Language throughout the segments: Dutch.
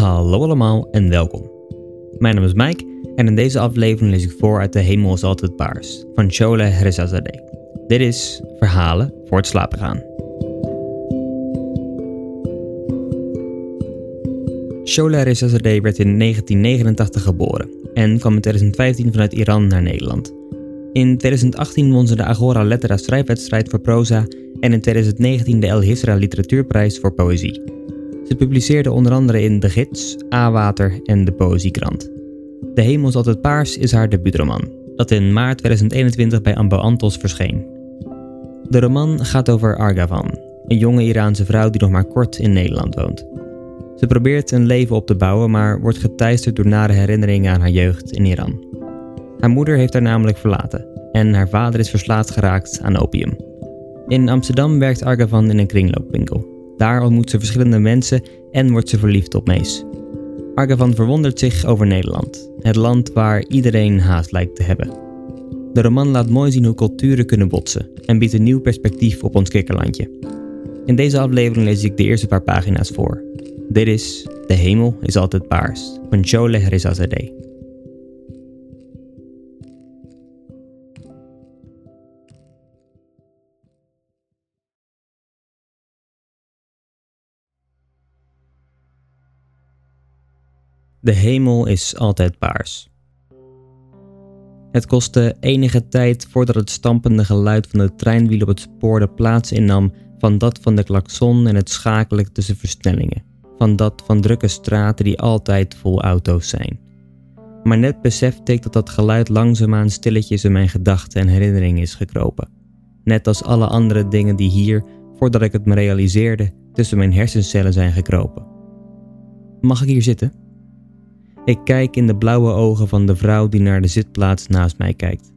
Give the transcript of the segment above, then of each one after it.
Hallo allemaal en welkom. Mijn naam is Mike en in deze aflevering lees ik voor uit De Hemel is altijd paars van Sholeh Rezazadeh. Dit is Verhalen voor het slapen gaan. Sholeh Rezazadeh werd in 1989 geboren en kwam in 2015 vanuit Iran naar Nederland. In 2018 won ze de Agora Lettera schrijfwedstrijd voor proza en in 2019 de El Hisra Literatuurprijs voor poëzie. Ze publiceerde onder andere in De Gids, A-Water en De Poëziekrant. De Hemel is altijd paars is haar debuutroman, dat in maart 2021 bij Ambo Antos verscheen. De roman gaat over Argavan, een jonge Iraanse vrouw die nog maar kort in Nederland woont. Ze probeert een leven op te bouwen, maar wordt geteisterd door nare herinneringen aan haar jeugd in Iran. Haar moeder heeft haar namelijk verlaten en haar vader is verslaafd geraakt aan opium. In Amsterdam werkt Argavan in een kringloopwinkel. Daar ontmoet ze verschillende mensen en wordt ze verliefd op Mees. Argavan verwondert zich over Nederland, het land waar iedereen haast lijkt te hebben. De roman laat mooi zien hoe culturen kunnen botsen en biedt een nieuw perspectief op ons kikkerlandje. In deze aflevering lees ik de eerste paar pagina's voor. Dit is De hemel is altijd paars van Joleh Rezazadeh. De hemel is altijd paars. Het kostte enige tijd voordat het stampende geluid van de treinwiel op het spoor de plaats innam van dat van de klakson en het schakelen tussen versnellingen, van dat van drukke straten die altijd vol auto's zijn. Maar net besefte ik dat dat geluid langzaamaan stilletjes in mijn gedachten en herinneringen is gekropen. Net als alle andere dingen die hier, voordat ik het me realiseerde, tussen mijn hersencellen zijn gekropen. Mag ik hier zitten? Ik kijk in de blauwe ogen van de vrouw die naar de zitplaats naast mij kijkt.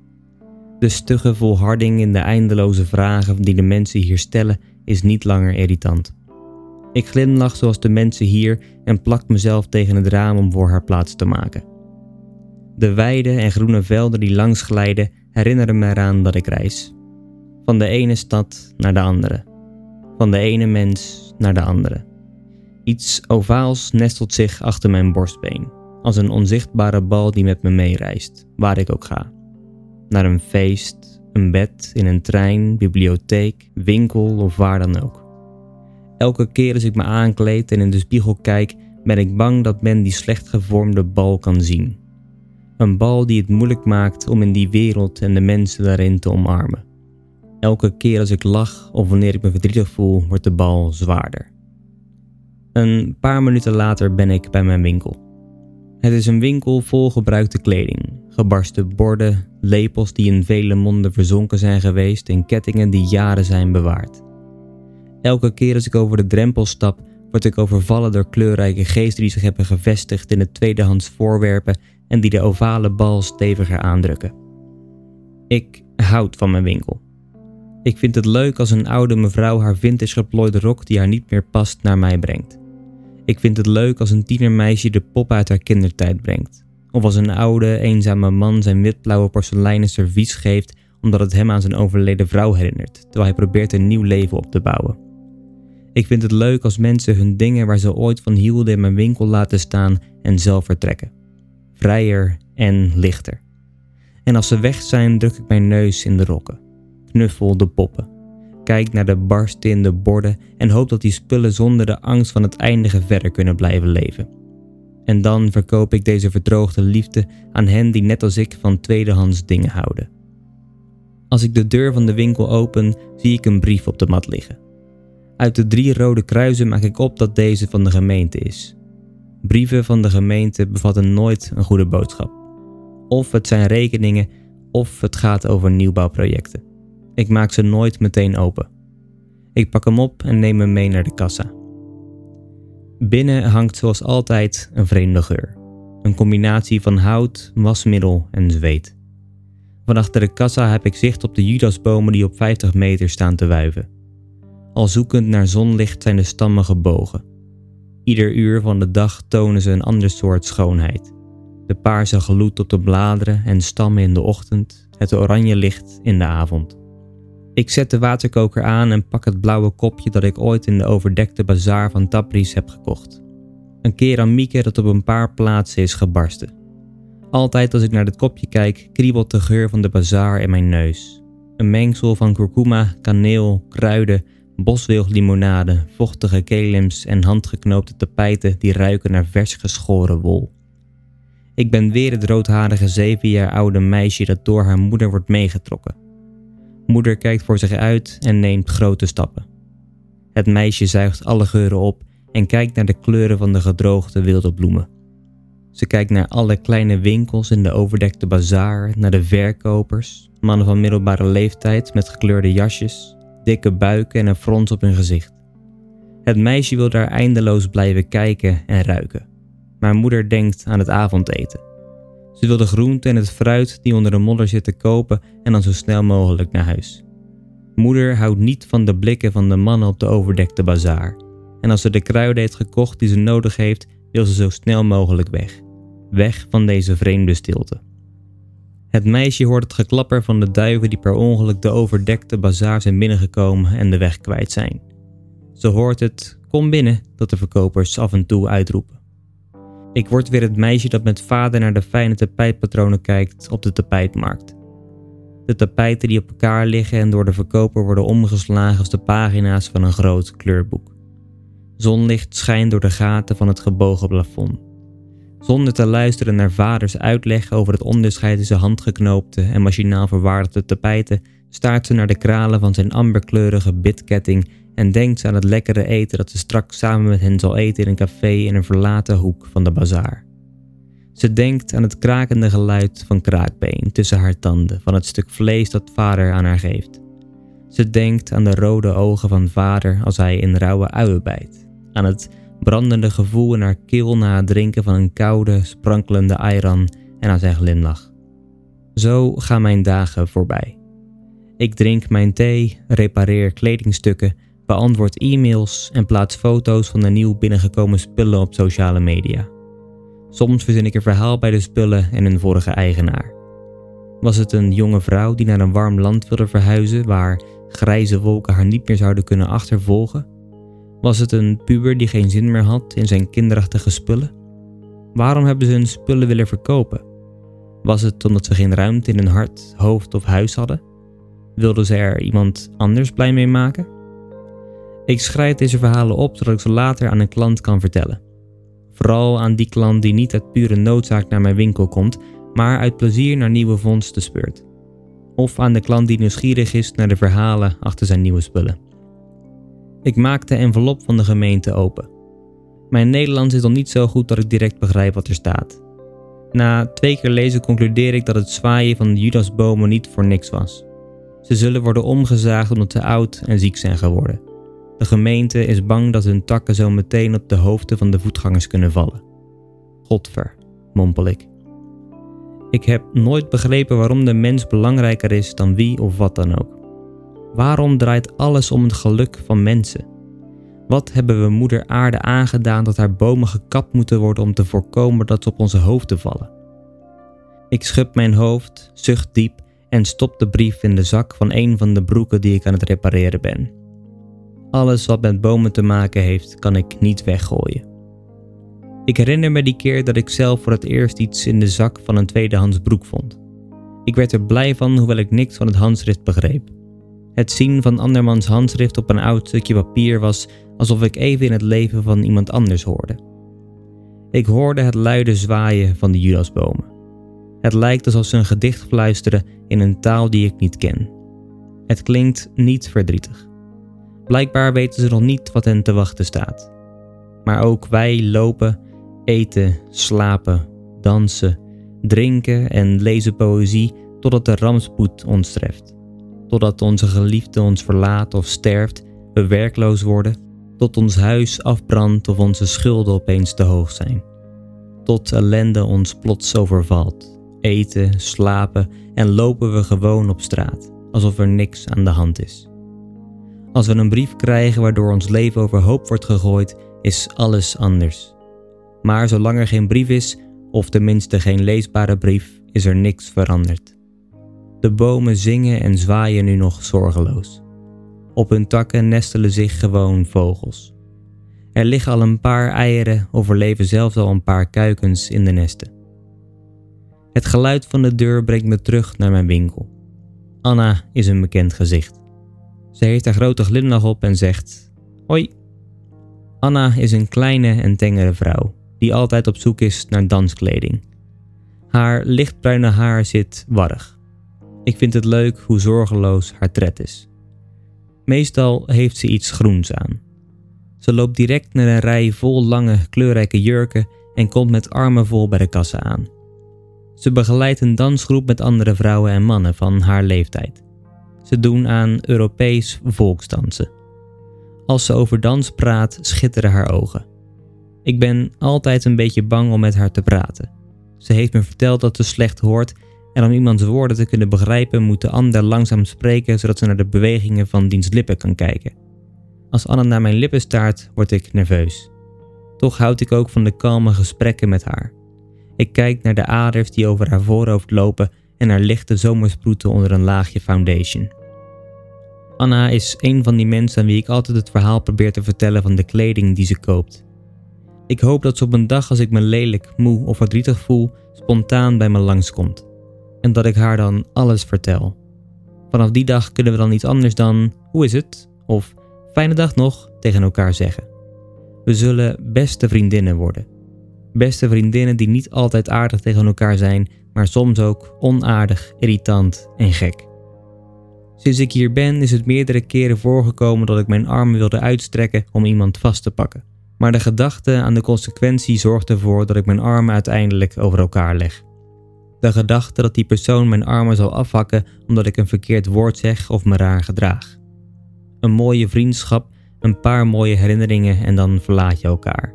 De stugge volharding in de eindeloze vragen die de mensen hier stellen is niet langer irritant. Ik glimlach zoals de mensen hier en plak mezelf tegen het raam om voor haar plaats te maken. De weide en groene velden die langs glijden herinneren me eraan dat ik reis. Van de ene stad naar de andere. Van de ene mens naar de andere. Iets ovaals nestelt zich achter mijn borstbeen als een onzichtbare bal die met me meereist, waar ik ook ga. Naar een feest, een bed, in een trein, bibliotheek, winkel of waar dan ook. Elke keer als ik me aankleed en in de spiegel kijk, ben ik bang dat men die slecht gevormde bal kan zien. Een bal die het moeilijk maakt om in die wereld en de mensen daarin te omarmen. Elke keer als ik lach of wanneer ik me verdrietig voel, wordt de bal zwaarder. Een paar minuten later ben ik bij mijn winkel. Het is een winkel vol gebruikte kleding, gebarsten borden, lepels die in vele monden verzonken zijn geweest en kettingen die jaren zijn bewaard. Elke keer als ik over de drempel stap, word ik overvallen door kleurrijke geesten die zich hebben gevestigd in de tweedehands voorwerpen en die de ovale bal steviger aandrukken. Ik houd van mijn winkel. Ik vind het leuk als een oude mevrouw haar vintage geplooide rok die haar niet meer past naar mij brengt. Ik vind het leuk als een tienermeisje de pop uit haar kindertijd brengt. Of als een oude, eenzame man zijn witblauwe porseleinen servies geeft omdat het hem aan zijn overleden vrouw herinnert, terwijl hij probeert een nieuw leven op te bouwen. Ik vind het leuk als mensen hun dingen waar ze ooit van hielden in mijn winkel laten staan en zelf vertrekken. Vrijer en lichter. En als ze weg zijn, druk ik mijn neus in de rokken. Knuffel de poppen kijk naar de barsten in de borden en hoop dat die spullen zonder de angst van het eindigen verder kunnen blijven leven. En dan verkoop ik deze verdroogde liefde aan hen die net als ik van tweedehands dingen houden. Als ik de deur van de winkel open, zie ik een brief op de mat liggen. Uit de drie rode kruisen maak ik op dat deze van de gemeente is. Brieven van de gemeente bevatten nooit een goede boodschap. Of het zijn rekeningen, of het gaat over nieuwbouwprojecten. Ik maak ze nooit meteen open. Ik pak hem op en neem hem mee naar de kassa. Binnen hangt zoals altijd een vreemde geur. Een combinatie van hout, wasmiddel en zweet. Van achter de kassa heb ik zicht op de Judasbomen die op 50 meter staan te wuiven. Al zoekend naar zonlicht zijn de stammen gebogen. Ieder uur van de dag tonen ze een ander soort schoonheid. De paarse gloed op de bladeren en stammen in de ochtend, het oranje licht in de avond. Ik zet de waterkoker aan en pak het blauwe kopje dat ik ooit in de overdekte bazaar van Tabriz heb gekocht. Een keramieke dat op een paar plaatsen is gebarsten. Altijd als ik naar dit kopje kijk, kriebelt de geur van de bazaar in mijn neus. Een mengsel van kurkuma, kaneel, kruiden, boswilglimonade, vochtige kelims en handgeknoopte tapijten die ruiken naar vers geschoren wol. Ik ben weer het roodharige zeven jaar oude meisje dat door haar moeder wordt meegetrokken. Moeder kijkt voor zich uit en neemt grote stappen. Het meisje zuigt alle geuren op en kijkt naar de kleuren van de gedroogde wilde bloemen. Ze kijkt naar alle kleine winkels in de overdekte bazaar, naar de verkopers, mannen van middelbare leeftijd met gekleurde jasjes, dikke buiken en een frons op hun gezicht. Het meisje wil daar eindeloos blijven kijken en ruiken. Maar moeder denkt aan het avondeten. Ze wil de groente en het fruit die onder de modder zitten kopen en dan zo snel mogelijk naar huis. Moeder houdt niet van de blikken van de mannen op de overdekte bazaar. En als ze de kruiden heeft gekocht die ze nodig heeft, wil ze zo snel mogelijk weg. Weg van deze vreemde stilte. Het meisje hoort het geklapper van de duiven die per ongeluk de overdekte bazaar zijn binnengekomen en de weg kwijt zijn. Ze hoort het kom binnen dat de verkopers af en toe uitroepen. Ik word weer het meisje dat met vader naar de fijne tapijtpatronen kijkt op de tapijtmarkt. De tapijten die op elkaar liggen en door de verkoper worden omgeslagen als de pagina's van een groot kleurboek. Zonlicht schijnt door de gaten van het gebogen plafond. Zonder te luisteren naar vaders uitleg over het onderscheid tussen handgeknoopte en machinaal verwaardigde tapijten, staart ze naar de kralen van zijn amberkleurige bitketting en denkt aan het lekkere eten dat ze straks samen met hen zal eten in een café in een verlaten hoek van de bazaar. Ze denkt aan het krakende geluid van kraakbeen tussen haar tanden van het stuk vlees dat vader aan haar geeft. Ze denkt aan de rode ogen van vader als hij in rauwe uien bijt, aan het brandende gevoel in haar keel na het drinken van een koude, sprankelende ayran en aan zijn glimlach. Zo gaan mijn dagen voorbij. Ik drink mijn thee, repareer kledingstukken beantwoord e-mails en plaats foto's van de nieuw binnengekomen spullen op sociale media. Soms verzin ik een verhaal bij de spullen en hun vorige eigenaar. Was het een jonge vrouw die naar een warm land wilde verhuizen waar grijze wolken haar niet meer zouden kunnen achtervolgen? Was het een puber die geen zin meer had in zijn kinderachtige spullen? Waarom hebben ze hun spullen willen verkopen? Was het omdat ze geen ruimte in hun hart, hoofd of huis hadden? Wilden ze er iemand anders blij mee maken? Ik schrijf deze verhalen op zodat ik ze later aan een klant kan vertellen. Vooral aan die klant die niet uit pure noodzaak naar mijn winkel komt, maar uit plezier naar nieuwe vondsten speurt. Of aan de klant die nieuwsgierig is naar de verhalen achter zijn nieuwe spullen. Ik maak de envelop van de gemeente open. Mijn Nederlands is nog niet zo goed dat ik direct begrijp wat er staat. Na twee keer lezen concludeer ik dat het zwaaien van de Judasbomen niet voor niks was. Ze zullen worden omgezaagd omdat ze oud en ziek zijn geworden. De gemeente is bang dat hun takken zo meteen op de hoofden van de voetgangers kunnen vallen. Godver, mompel ik. Ik heb nooit begrepen waarom de mens belangrijker is dan wie of wat dan ook. Waarom draait alles om het geluk van mensen? Wat hebben we moeder aarde aangedaan dat haar bomen gekapt moeten worden om te voorkomen dat ze op onze hoofden vallen? Ik schud mijn hoofd, zucht diep en stop de brief in de zak van een van de broeken die ik aan het repareren ben. Alles wat met bomen te maken heeft, kan ik niet weggooien. Ik herinner me die keer dat ik zelf voor het eerst iets in de zak van een tweedehands broek vond. Ik werd er blij van, hoewel ik niks van het handschrift begreep. Het zien van andermans handschrift op een oud stukje papier was alsof ik even in het leven van iemand anders hoorde. Ik hoorde het luide zwaaien van de Judasbomen. Het lijkt alsof ze een gedicht fluisteren in een taal die ik niet ken. Het klinkt niet verdrietig. Blijkbaar weten ze nog niet wat hen te wachten staat. Maar ook wij lopen, eten, slapen, dansen, drinken en lezen poëzie totdat de rampspoed ons treft. Totdat onze geliefde ons verlaat of sterft we werkloos worden, tot ons huis afbrandt of onze schulden opeens te hoog zijn. Tot ellende ons plots overvalt. Eten, slapen en lopen we gewoon op straat, alsof er niks aan de hand is. Als we een brief krijgen waardoor ons leven overhoop wordt gegooid, is alles anders. Maar zolang er geen brief is, of tenminste geen leesbare brief, is er niks veranderd. De bomen zingen en zwaaien nu nog zorgeloos. Op hun takken nestelen zich gewoon vogels. Er liggen al een paar eieren of er leven zelfs al een paar kuikens in de nesten. Het geluid van de deur brengt me terug naar mijn winkel. Anna is een bekend gezicht. Ze heeft haar grote glimlach op en zegt: Hoi. Anna is een kleine en tengere vrouw die altijd op zoek is naar danskleding. Haar lichtbruine haar zit warrig. Ik vind het leuk hoe zorgeloos haar tred is. Meestal heeft ze iets groens aan. Ze loopt direct naar een rij vol lange, kleurrijke jurken en komt met armen vol bij de kassa aan. Ze begeleidt een dansgroep met andere vrouwen en mannen van haar leeftijd. Ze doen aan Europees volksdansen. Als ze over dans praat, schitteren haar ogen. Ik ben altijd een beetje bang om met haar te praten. Ze heeft me verteld dat ze slecht hoort en om iemands woorden te kunnen begrijpen moet de ander langzaam spreken zodat ze naar de bewegingen van diens lippen kan kijken. Als Anna naar mijn lippen staart, word ik nerveus. Toch houd ik ook van de kalme gesprekken met haar. Ik kijk naar de aders die over haar voorhoofd lopen en haar lichte zomersproeten onder een laagje foundation. Anna is een van die mensen aan wie ik altijd het verhaal probeer te vertellen van de kleding die ze koopt. Ik hoop dat ze op een dag als ik me lelijk, moe of verdrietig voel, spontaan bij me langskomt. En dat ik haar dan alles vertel. Vanaf die dag kunnen we dan iets anders dan hoe is het? Of fijne dag nog tegen elkaar zeggen. We zullen beste vriendinnen worden. Beste vriendinnen die niet altijd aardig tegen elkaar zijn, maar soms ook onaardig, irritant en gek. Sinds ik hier ben is het meerdere keren voorgekomen dat ik mijn armen wilde uitstrekken om iemand vast te pakken. Maar de gedachte aan de consequentie zorgt ervoor dat ik mijn armen uiteindelijk over elkaar leg. De gedachte dat die persoon mijn armen zal afhakken omdat ik een verkeerd woord zeg of me raar gedraag. Een mooie vriendschap, een paar mooie herinneringen en dan verlaat je elkaar.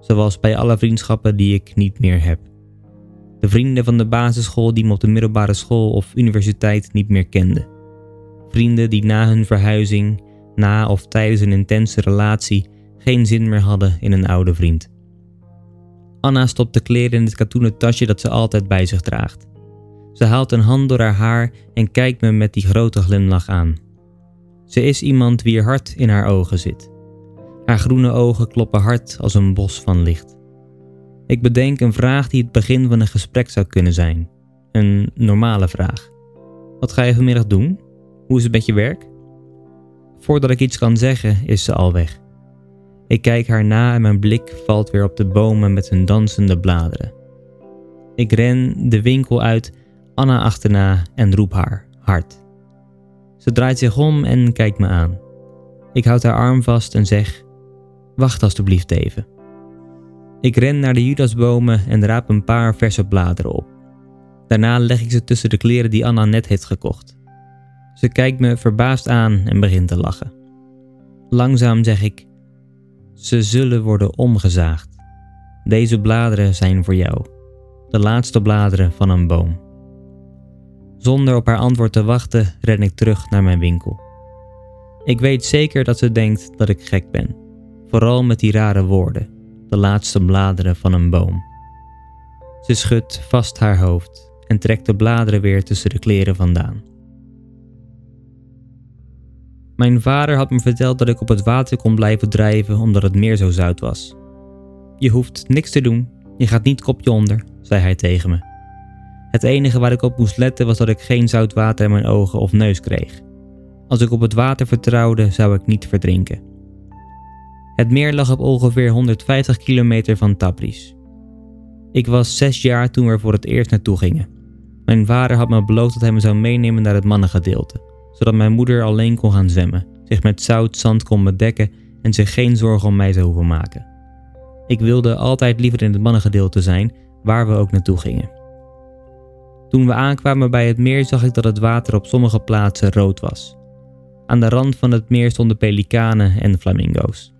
Zoals bij alle vriendschappen die ik niet meer heb. De vrienden van de basisschool die me op de middelbare school of universiteit niet meer kenden. Vrienden die na hun verhuizing, na of tijdens een intense relatie geen zin meer hadden in een oude vriend. Anna stopt de kleren in het katoenen tasje dat ze altijd bij zich draagt. Ze haalt een hand door haar haar en kijkt me met die grote glimlach aan. Ze is iemand wier hart in haar ogen zit. Haar groene ogen kloppen hard als een bos van licht. Ik bedenk een vraag die het begin van een gesprek zou kunnen zijn. Een normale vraag. Wat ga je vanmiddag doen? Hoe is het met je werk? Voordat ik iets kan zeggen, is ze al weg. Ik kijk haar na en mijn blik valt weer op de bomen met hun dansende bladeren. Ik ren de winkel uit, Anna achterna en roep haar hard. Ze draait zich om en kijkt me aan. Ik houd haar arm vast en zeg: Wacht alstublieft even. Ik ren naar de judasbomen en raap een paar verse bladeren op. Daarna leg ik ze tussen de kleren die Anna net heeft gekocht. Ze kijkt me verbaasd aan en begint te lachen. Langzaam zeg ik: ze zullen worden omgezaagd. Deze bladeren zijn voor jou. De laatste bladeren van een boom. Zonder op haar antwoord te wachten, ren ik terug naar mijn winkel. Ik weet zeker dat ze denkt dat ik gek ben. Vooral met die rare woorden. De laatste bladeren van een boom. Ze schudt vast haar hoofd en trekt de bladeren weer tussen de kleren vandaan. Mijn vader had me verteld dat ik op het water kon blijven drijven omdat het meer zo zout was. Je hoeft niks te doen, je gaat niet kopje onder, zei hij tegen me. Het enige waar ik op moest letten was dat ik geen zout water in mijn ogen of neus kreeg. Als ik op het water vertrouwde, zou ik niet verdrinken. Het meer lag op ongeveer 150 kilometer van Tabriz. Ik was zes jaar toen we er voor het eerst naartoe gingen. Mijn vader had me beloofd dat hij me zou meenemen naar het mannengedeelte zodat mijn moeder alleen kon gaan zwemmen, zich met zout zand kon bedekken en zich geen zorgen om mij zou hoeven maken. Ik wilde altijd liever in het mannengedeelte zijn, waar we ook naartoe gingen. Toen we aankwamen bij het meer zag ik dat het water op sommige plaatsen rood was. Aan de rand van het meer stonden pelikanen en flamingo's.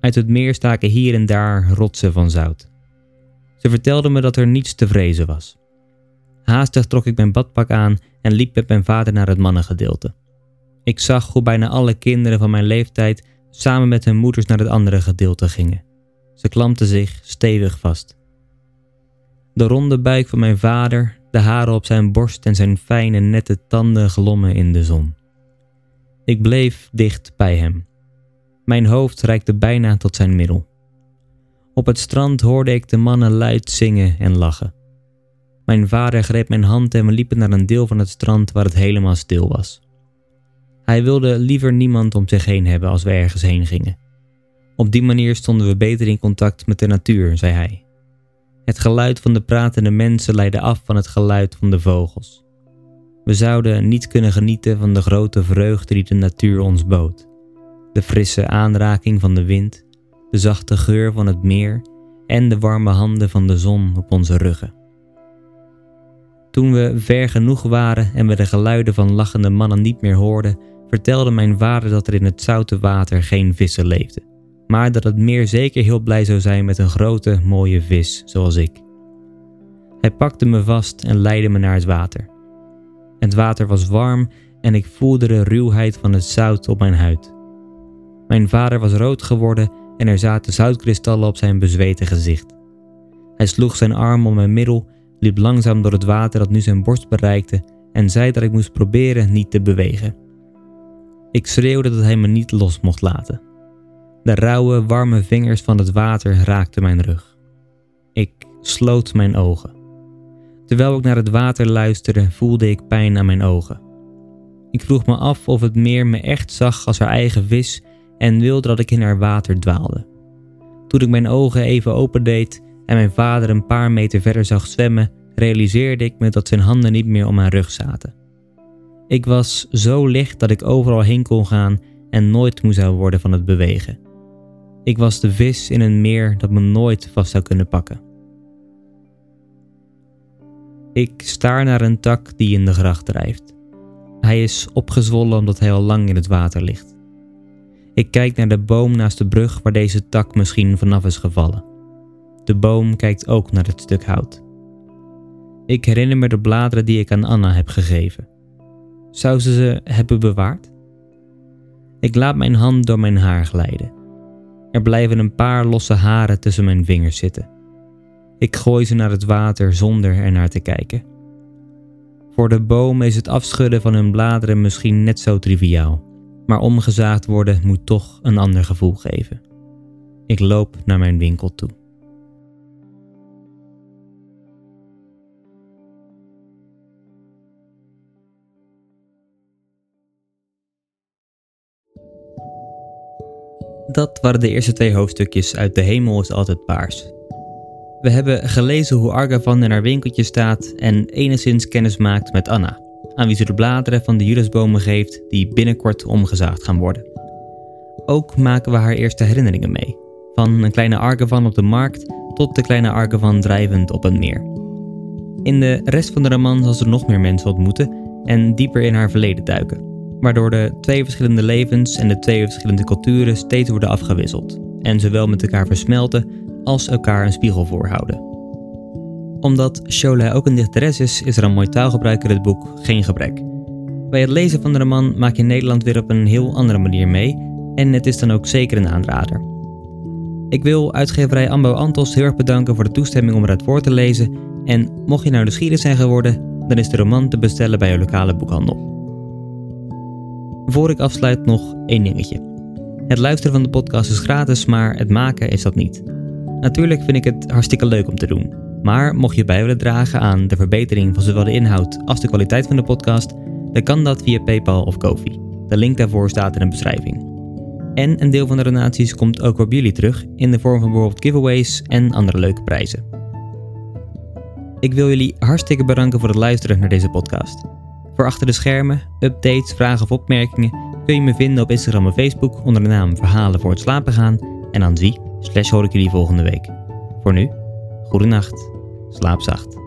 Uit het meer staken hier en daar rotsen van zout. Ze vertelde me dat er niets te vrezen was. Haastig trok ik mijn badpak aan en liep met mijn vader naar het mannengedeelte. Ik zag hoe bijna alle kinderen van mijn leeftijd samen met hun moeders naar het andere gedeelte gingen. Ze klampten zich stevig vast. De ronde buik van mijn vader, de haren op zijn borst en zijn fijne nette tanden glommen in de zon. Ik bleef dicht bij hem. Mijn hoofd reikte bijna tot zijn middel. Op het strand hoorde ik de mannen luid zingen en lachen. Mijn vader greep mijn hand en we liepen naar een deel van het strand waar het helemaal stil was. Hij wilde liever niemand om zich heen hebben als we ergens heen gingen. Op die manier stonden we beter in contact met de natuur, zei hij. Het geluid van de pratende mensen leidde af van het geluid van de vogels. We zouden niet kunnen genieten van de grote vreugde die de natuur ons bood. De frisse aanraking van de wind, de zachte geur van het meer en de warme handen van de zon op onze ruggen. Toen we ver genoeg waren en we de geluiden van lachende mannen niet meer hoorden, vertelde mijn vader dat er in het zoute water geen vissen leefden, maar dat het meer zeker heel blij zou zijn met een grote, mooie vis zoals ik. Hij pakte me vast en leidde me naar het water. Het water was warm en ik voelde de ruwheid van het zout op mijn huid. Mijn vader was rood geworden en er zaten zoutkristallen op zijn bezweten gezicht. Hij sloeg zijn arm om mijn middel, liep langzaam door het water dat nu zijn borst bereikte en zei dat ik moest proberen niet te bewegen. Ik schreeuwde dat hij me niet los mocht laten. De rauwe, warme vingers van het water raakten mijn rug. Ik sloot mijn ogen. Terwijl ik naar het water luisterde, voelde ik pijn aan mijn ogen. Ik vroeg me af of het meer me echt zag als haar eigen vis en wilde dat ik in haar water dwaalde. Toen ik mijn ogen even opendeed en mijn vader een paar meter verder zag zwemmen, realiseerde ik me dat zijn handen niet meer om mijn rug zaten. Ik was zo licht dat ik overal heen kon gaan en nooit moe zou worden van het bewegen. Ik was de vis in een meer dat me nooit vast zou kunnen pakken. Ik staar naar een tak die in de gracht drijft. Hij is opgezwollen omdat hij al lang in het water ligt. Ik kijk naar de boom naast de brug waar deze tak misschien vanaf is gevallen. De boom kijkt ook naar het stuk hout. Ik herinner me de bladeren die ik aan Anna heb gegeven. Zou ze ze hebben bewaard? Ik laat mijn hand door mijn haar glijden. Er blijven een paar losse haren tussen mijn vingers zitten. Ik gooi ze naar het water zonder er naar te kijken. Voor de boom is het afschudden van hun bladeren misschien net zo triviaal, maar omgezaagd worden moet toch een ander gevoel geven. Ik loop naar mijn winkel toe. Dat waren de eerste twee hoofdstukjes uit De Hemel is altijd paars. We hebben gelezen hoe Argavan in haar winkeltje staat en enigszins kennis maakt met Anna, aan wie ze de bladeren van de judasbomen geeft die binnenkort omgezaagd gaan worden. Ook maken we haar eerste herinneringen mee, van een kleine Argavan op de markt tot de kleine Argavan drijvend op een meer. In de rest van de roman zal ze nog meer mensen ontmoeten en dieper in haar verleden duiken waardoor de twee verschillende levens en de twee verschillende culturen steeds worden afgewisseld en zowel met elkaar versmelten als elkaar een spiegel voorhouden. Omdat Chola ook een dichteres is, is er een mooi taalgebruik in het boek geen gebrek. Bij het lezen van de roman maak je Nederland weer op een heel andere manier mee en het is dan ook zeker een aanrader. Ik wil uitgeverij Ambo Antos heel erg bedanken voor de toestemming om eruit voor te lezen en mocht je nou nieuwsgierig zijn geworden, dan is de roman te bestellen bij je lokale boekhandel. Voor ik afsluit nog één dingetje. Het luisteren van de podcast is gratis, maar het maken is dat niet. Natuurlijk vind ik het hartstikke leuk om te doen. Maar mocht je bij willen dragen aan de verbetering van zowel de inhoud als de kwaliteit van de podcast, dan kan dat via PayPal of Kofi. De link daarvoor staat in de beschrijving. En een deel van de donaties komt ook op jullie terug in de vorm van bijvoorbeeld giveaways en andere leuke prijzen. Ik wil jullie hartstikke bedanken voor het luisteren naar deze podcast. Voor achter de schermen, updates, vragen of opmerkingen kun je me vinden op Instagram en Facebook onder de naam Verhalen voor het slapen gaan. En aan zie, slash hoor ik jullie volgende week. Voor nu, goede nacht, slaap zacht.